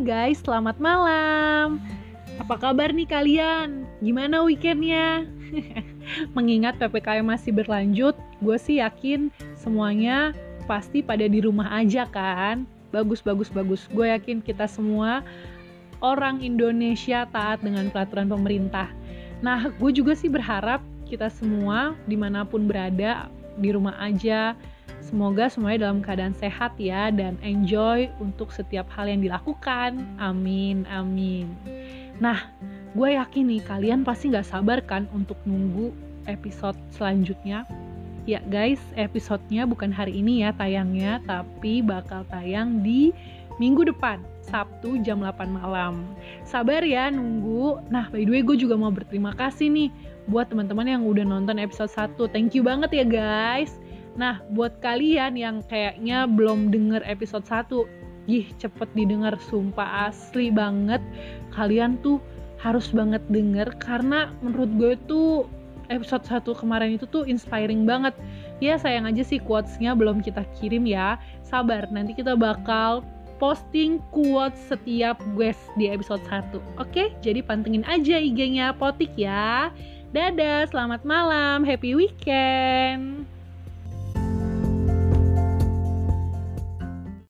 guys, selamat malam. Apa kabar nih kalian? Gimana weekendnya? Mengingat PPKM masih berlanjut, gue sih yakin semuanya pasti pada di rumah aja kan? Bagus, bagus, bagus. Gue yakin kita semua orang Indonesia taat dengan peraturan pemerintah. Nah, gue juga sih berharap kita semua di mana pun berada di rumah aja Semoga semuanya dalam keadaan sehat ya dan enjoy untuk setiap hal yang dilakukan. Amin, amin. Nah, gue yakin nih kalian pasti gak sabar kan untuk nunggu episode selanjutnya. Ya guys, episodenya bukan hari ini ya tayangnya, tapi bakal tayang di minggu depan, Sabtu jam 8 malam. Sabar ya nunggu. Nah, by the way gue juga mau berterima kasih nih buat teman-teman yang udah nonton episode 1. Thank you banget ya guys Nah, buat kalian yang kayaknya belum denger episode 1, ih cepet didengar sumpah asli banget. Kalian tuh harus banget denger karena menurut gue tuh episode 1 kemarin itu tuh inspiring banget. Ya sayang aja sih quotes-nya belum kita kirim ya. Sabar, nanti kita bakal posting quotes setiap guest di episode 1. Oke, jadi pantengin aja IG-nya Potik ya. Dadah, selamat malam, happy weekend.